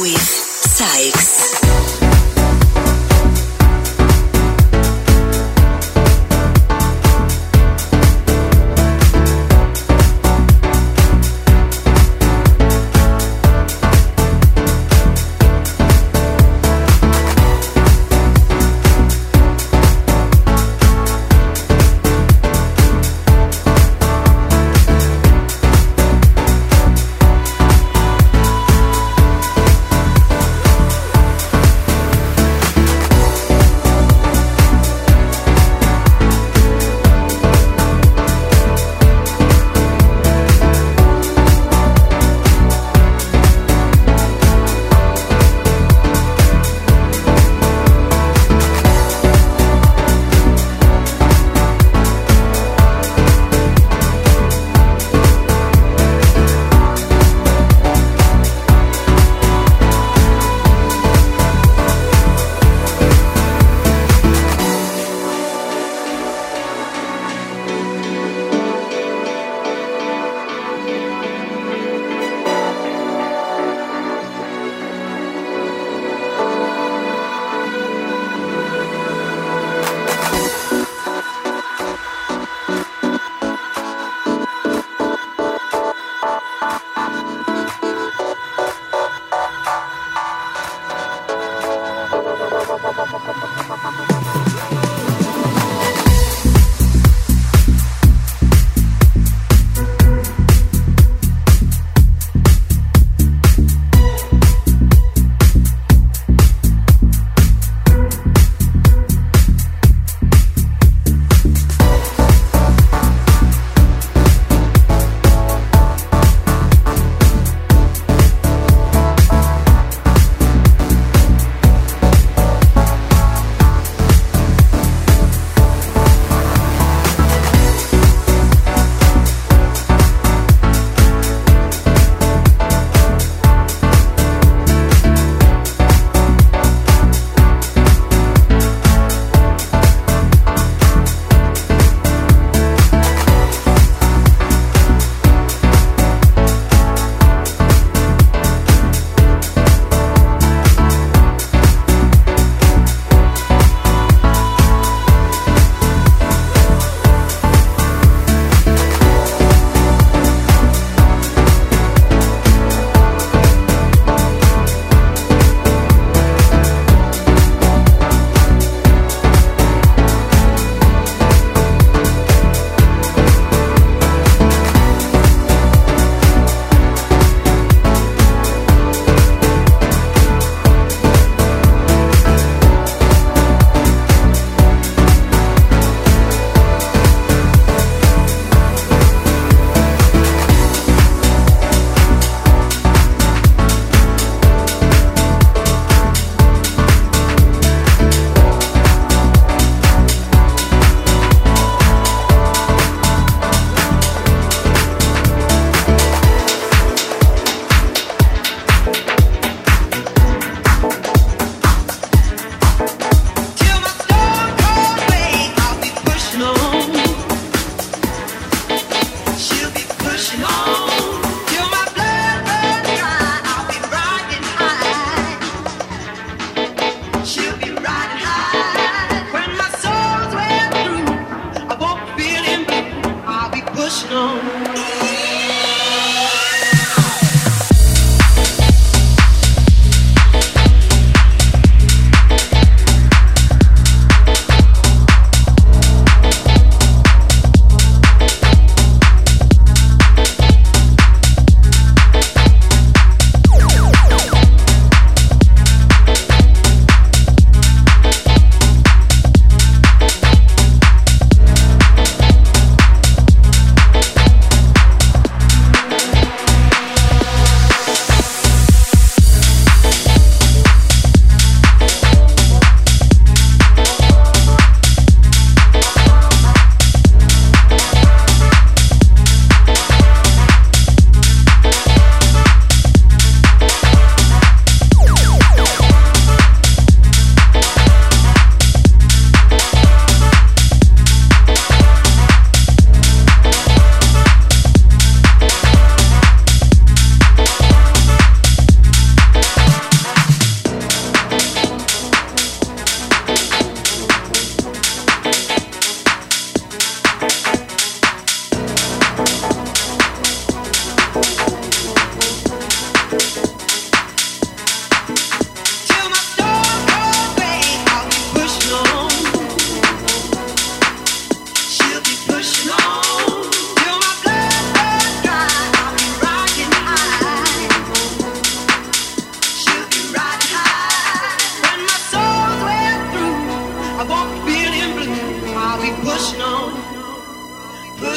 With SAIX.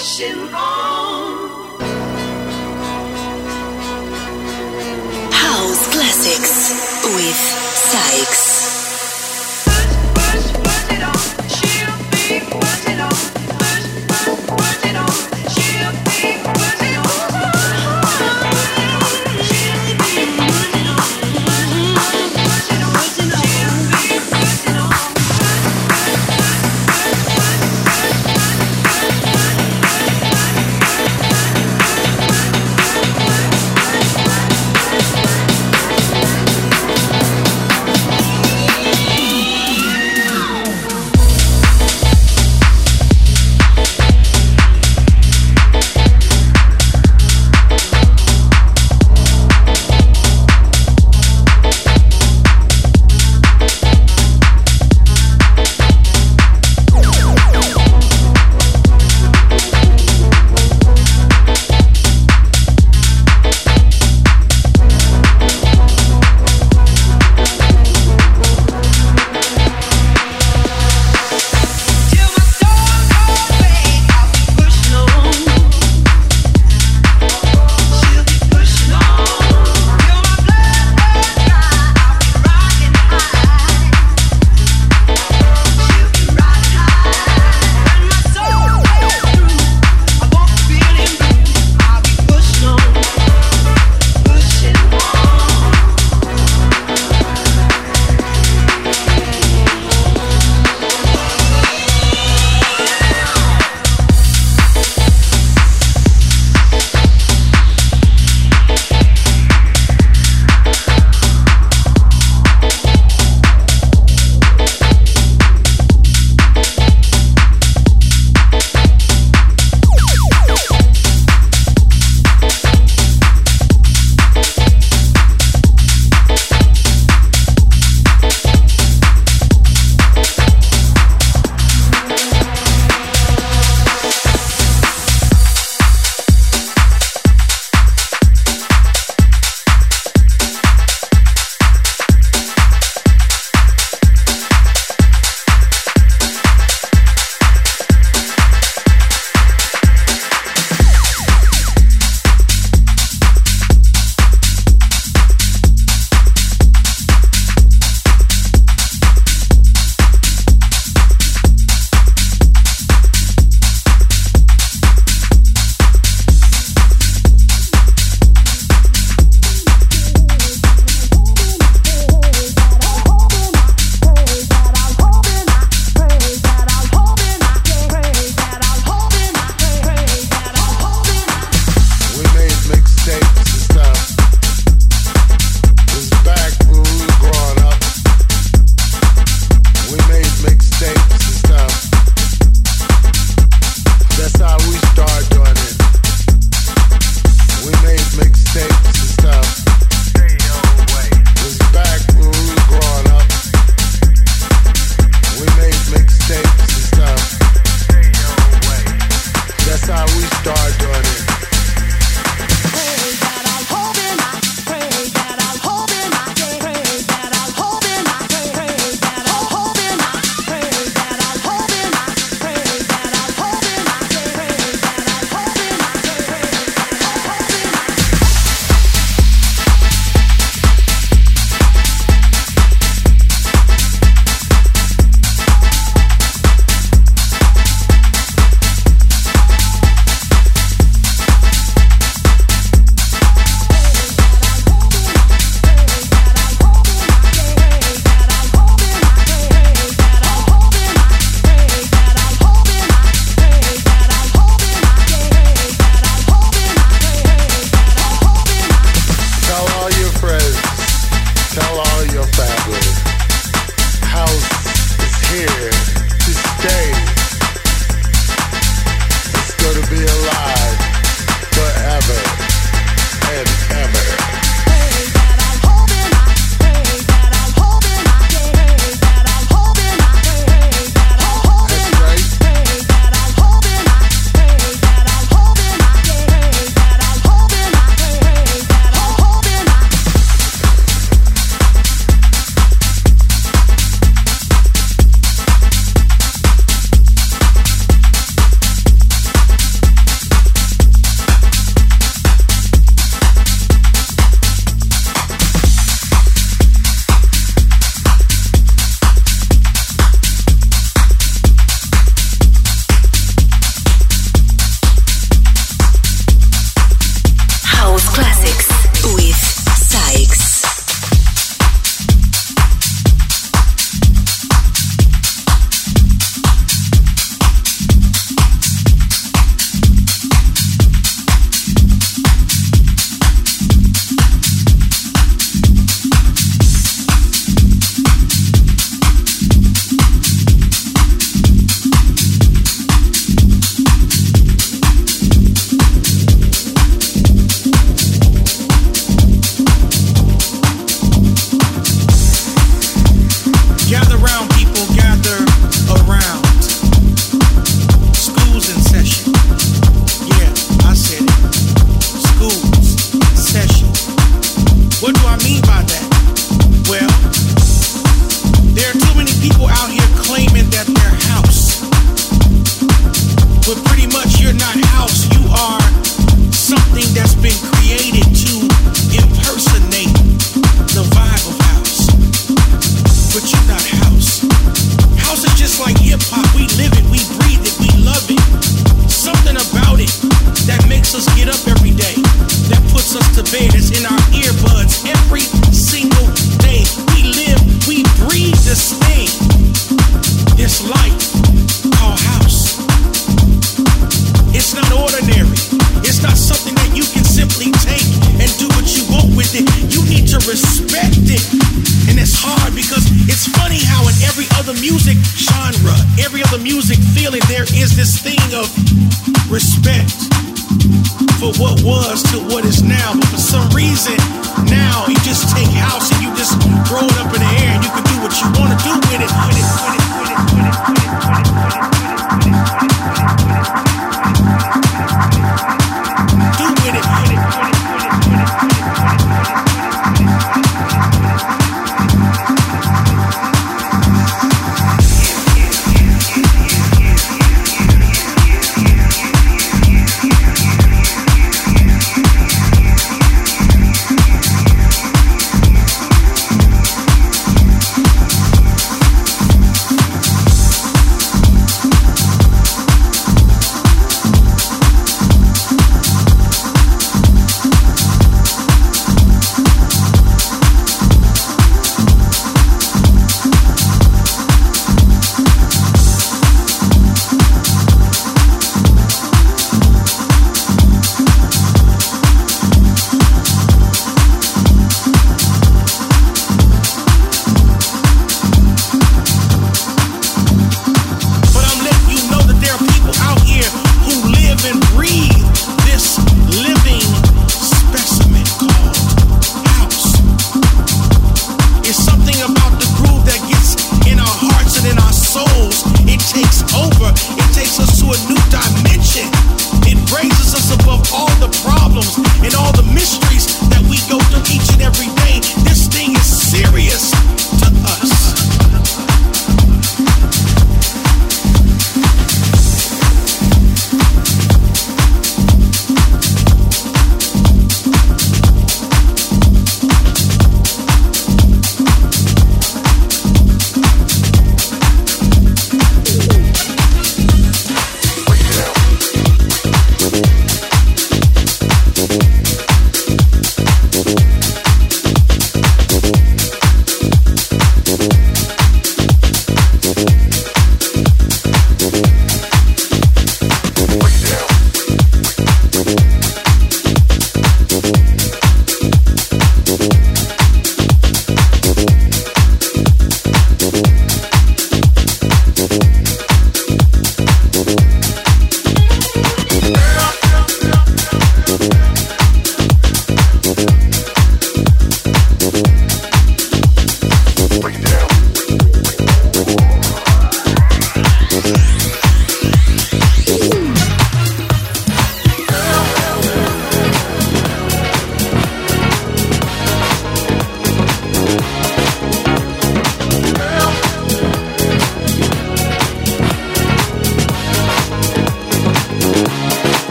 rushing on. House Classics with SAIX.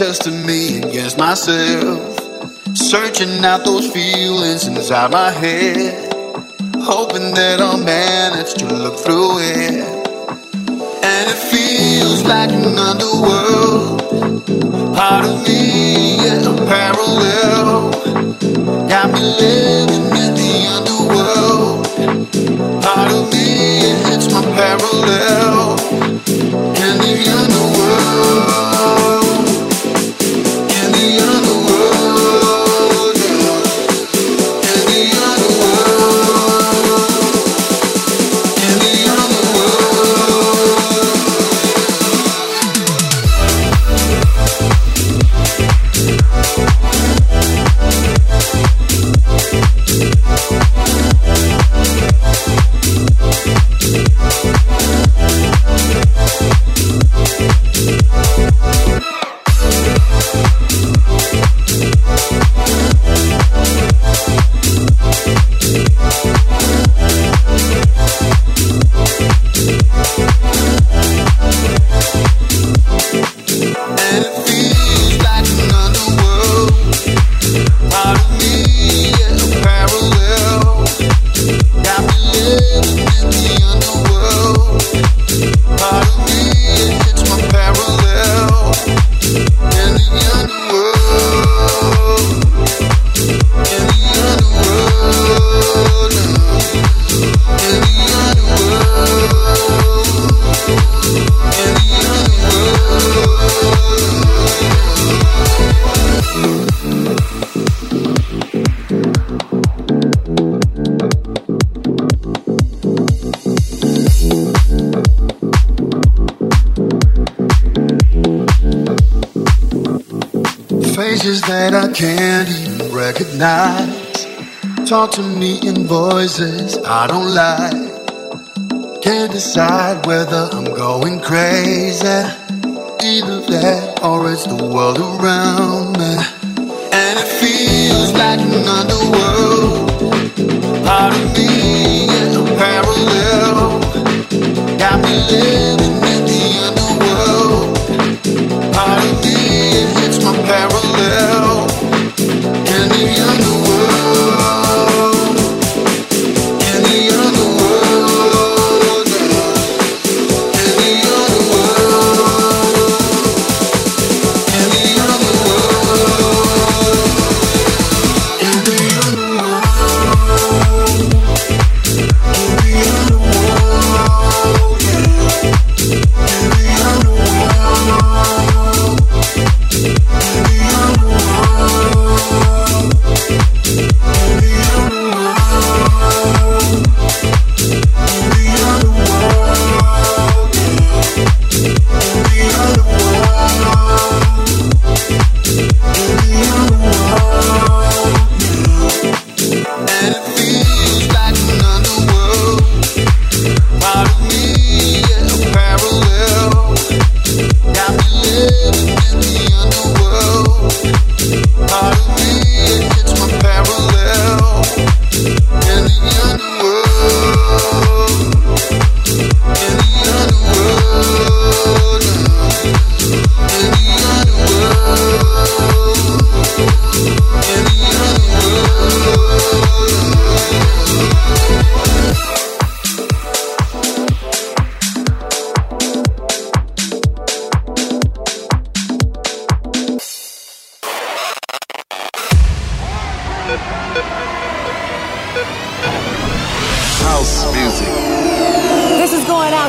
Testing me against myself. Searching out those feelings inside my head. Hoping that I'll manage to look through it. And it feels like an underworld. Part of me, yeah, parallel. Got me living in the underworld. Part of me, it's my parallel. Talk to me in voices I don't like. Can't decide whether I'm going crazy. Either that or it's the world around me. And it feels like an underworld. Part of me is a parallel. Got me living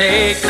take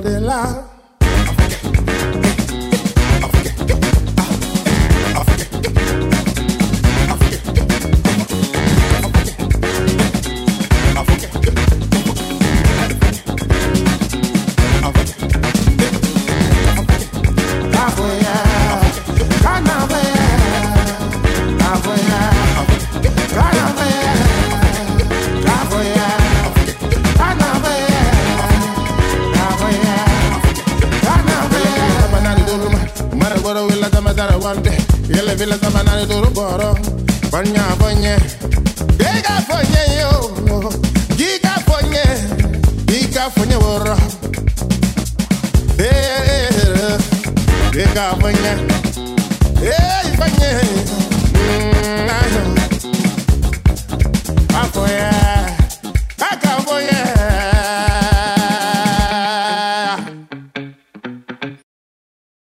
de la banya banya